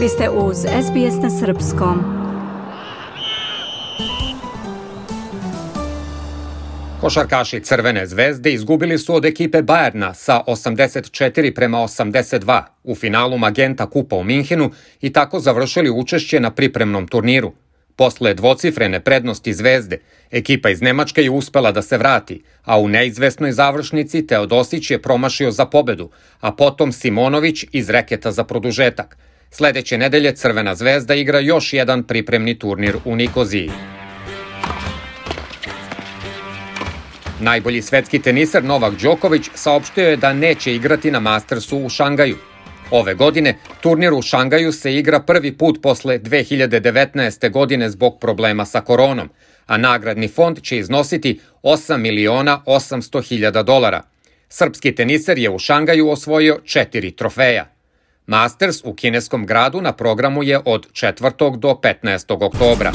Vi ste uz SBS na Srpskom. Košarkaši Crvene zvezde izgubili su od ekipe Bajerna sa 84 prema 82 u finalu Magenta Kupa u Minhenu i tako završili učešće na pripremnom turniru. Posle dvocifrene prednosti Zvezde, ekipa iz Nemačke je uspela da se vrati, a u neizvesnoj završnici Teodosić je promašio za pobedu, a potom Simonović iz reketa za produžetak. Sledeće nedelje Crvena zvezda igra još jedan pripremni turnir u Nikoziji. Najbolji svetski teniser Novak Đoković saopštio je da neće igrati na Mastersu u Šangaju – Ove godine turnir u Šangaju se igra prvi put posle 2019. godine zbog problema sa koronom, a nagradni fond će iznositi 8 miliona 800 hiljada dolara. Srpski teniser je u Šangaju osvojio četiri trofeja. Masters u kineskom gradu na programu je od 4. do 15. oktobra.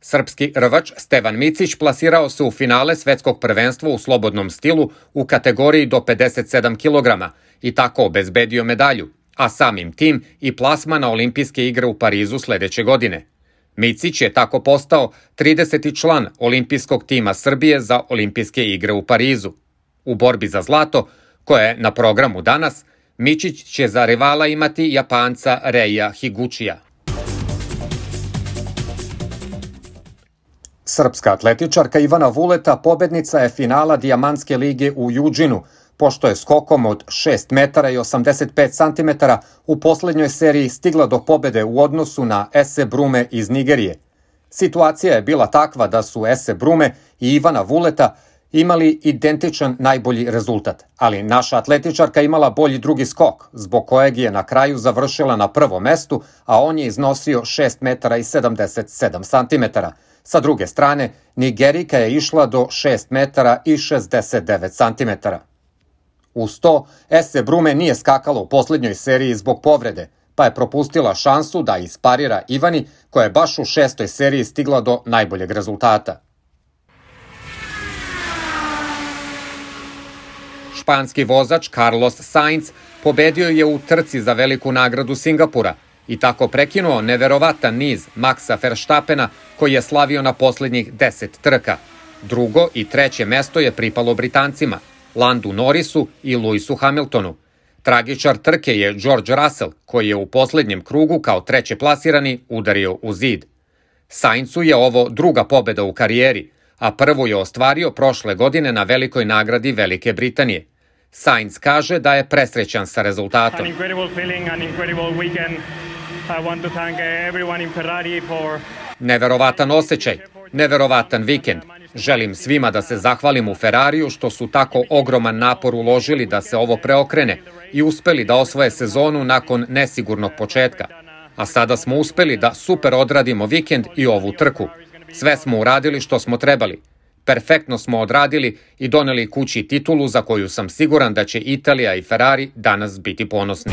Srpski rvač Stevan Micić plasirao se u finale svetskog prvenstva u slobodnom stilu u kategoriji do 57 kg i tako obezbedio medalju, a samim tim i plasma na olimpijske igre u Parizu sledeće godine. Micić je tako postao 30. član olimpijskog tima Srbije za olimpijske igre u Parizu. U borbi za zlato, koja je na programu danas, Mičić će za rivala imati Japanca Reija Higučija. Srpska atletičarka Ivana Vuleta pobednica je finala Dijamantske lige u Juđinu, pošto je skokom od 6 metara i 85 cm u poslednjoj seriji stigla do pobede u odnosu na Ese Brume iz Nigerije. Situacija je bila takva da su Ese Brume i Ivana Vuleta imali identičan najbolji rezultat, ali naša atletičarka imala bolji drugi skok, zbog kojeg je na kraju završila na prvom mestu, a on je iznosio 6 metara i 77 cm. Sa druge strane, Nigerika je išla do 6 metara i 69 cm. Uz to, Ese Brume nije skakala u poslednjoj seriji zbog povrede, pa je propustila šansu da isparira Ivani, koja je baš u šestoj seriji stigla do najboljeg rezultata. Španski vozač Carlos Sainz pobedio je u trci za veliku nagradu Singapura – i tako prekinuo neverovatan niz Maxa Verstappena koji je slavio na poslednjih 10 trka. Drugo i treće mesto je pripalo Britancima, Landu Norrisu i Lewisu Hamiltonu. Tragičar trke je George Russell, koji je u poslednjem krugu kao treće plasirani udario u zid. Saincu je ovo druga pobeda u karijeri, a prvu je ostvario prošle godine na velikoj nagradi Velike Britanije. Sainz kaže da je presrećan sa rezultatom. Neverovatan osjećaj, neverovatan vikend. Želim svima da se zahvalim u Ferrariju što su tako ogroman napor uložili da se ovo preokrene i uspeli da osvoje sezonu nakon nesigurnog početka. A sada smo uspeli da super odradimo vikend i ovu trku. Sve smo uradili što smo trebali. Perfektno smo odradili i doneli kući titulu za koju sam siguran da će Italija i Ferrari danas biti ponosni.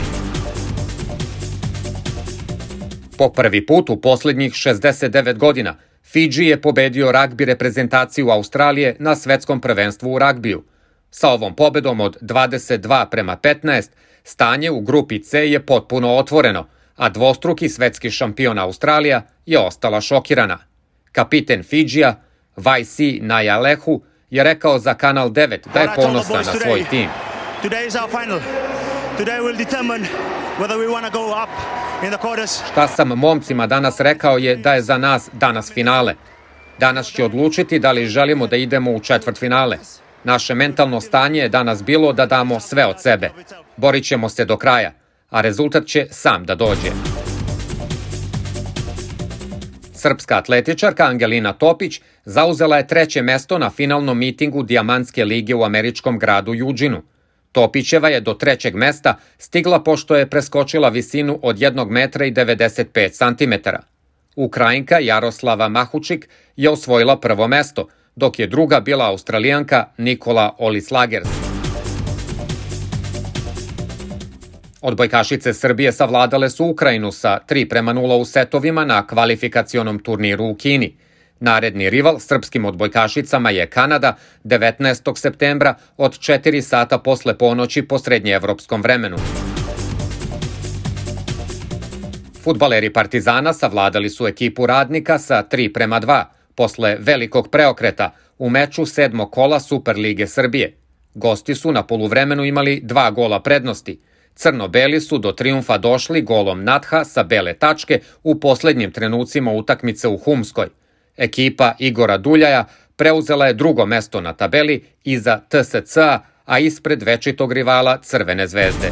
Po prvi put u poslednjih 69 godina Fidži je pobedio ragbi reprezentaciju Australije na svetskom prvenstvu u ragbiju. Sa ovom pobedom od 22 prema 15, stanje u grupi C je potpuno otvoreno, a dvostruki svetski šampion Australija je ostala šokirana. Kapiten Fidžija, Vajsi Najalehu, je rekao za Kanal 9 da je ponosan na svoj tim. Šta sam momcima danas rekao je da je za nas danas finale. Danas će odlučiti da li želimo da idemo u četvrt finale. Naše mentalno stanje je danas bilo da damo sve od sebe. Borit ćemo se do kraja, a rezultat će sam da dođe. Srpska atletičarka Angelina Topić zauzela je treće mesto na finalnom mitingu Dijamantske lige u američkom gradu Juđinu – Topićeva je do trećeg mesta stigla pošto je preskočila visinu od 1 metra i 95 centimetara. Ukrajinka Jaroslava Mahučik je osvojila prvo mesto, dok je druga bila australijanka Nikola Olislagers. Odbojkašice Srbije savladale su Ukrajinu sa 3 prema 0 u setovima na kvalifikacionom turniru u Kini – Naredni rival srpskim odbojkašicama je Kanada 19. septembra od 4 sata posle ponoći po srednjeevropskom vremenu. Futbaleri Partizana savladali su ekipu radnika sa 3 prema 2 posle velikog preokreta u meču sedmog kola Superlige Srbije. Gosti su na poluvremenu imali dva gola prednosti. Crno-beli su do triumfa došli golom Natha sa bele tačke u poslednjim trenucima utakmice u Humskoj. Ekipa Igora Duljaja preuzela je drugo mesto na tabeli iza TSC-a, a ispred večitog rivala Crvene zvezde.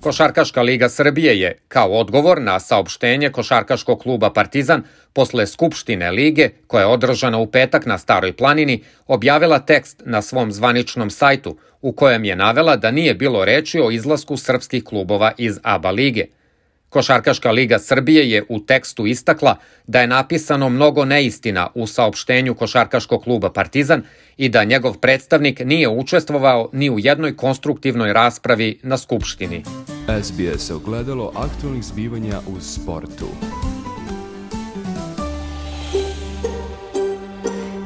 Košarkaška liga Srbije je, kao odgovor na saopštenje Košarkaškog kluba Partizan, posle Skupštine lige, koja je održana u petak na Staroj planini, objavila tekst na svom zvaničnom sajtu, u kojem je navela da nije bilo reči o izlasku srpskih klubova iz ABA lige – Košarkaška liga Srbije je u tekstu istakla da je napisano mnogo neistina u saopštenju Košarkaškog kluba Partizan i da njegov predstavnik nije učestvovao ni u jednoj konstruktivnoj raspravi na Skupštini. SBS ogledalo aktualnih zbivanja u sportu.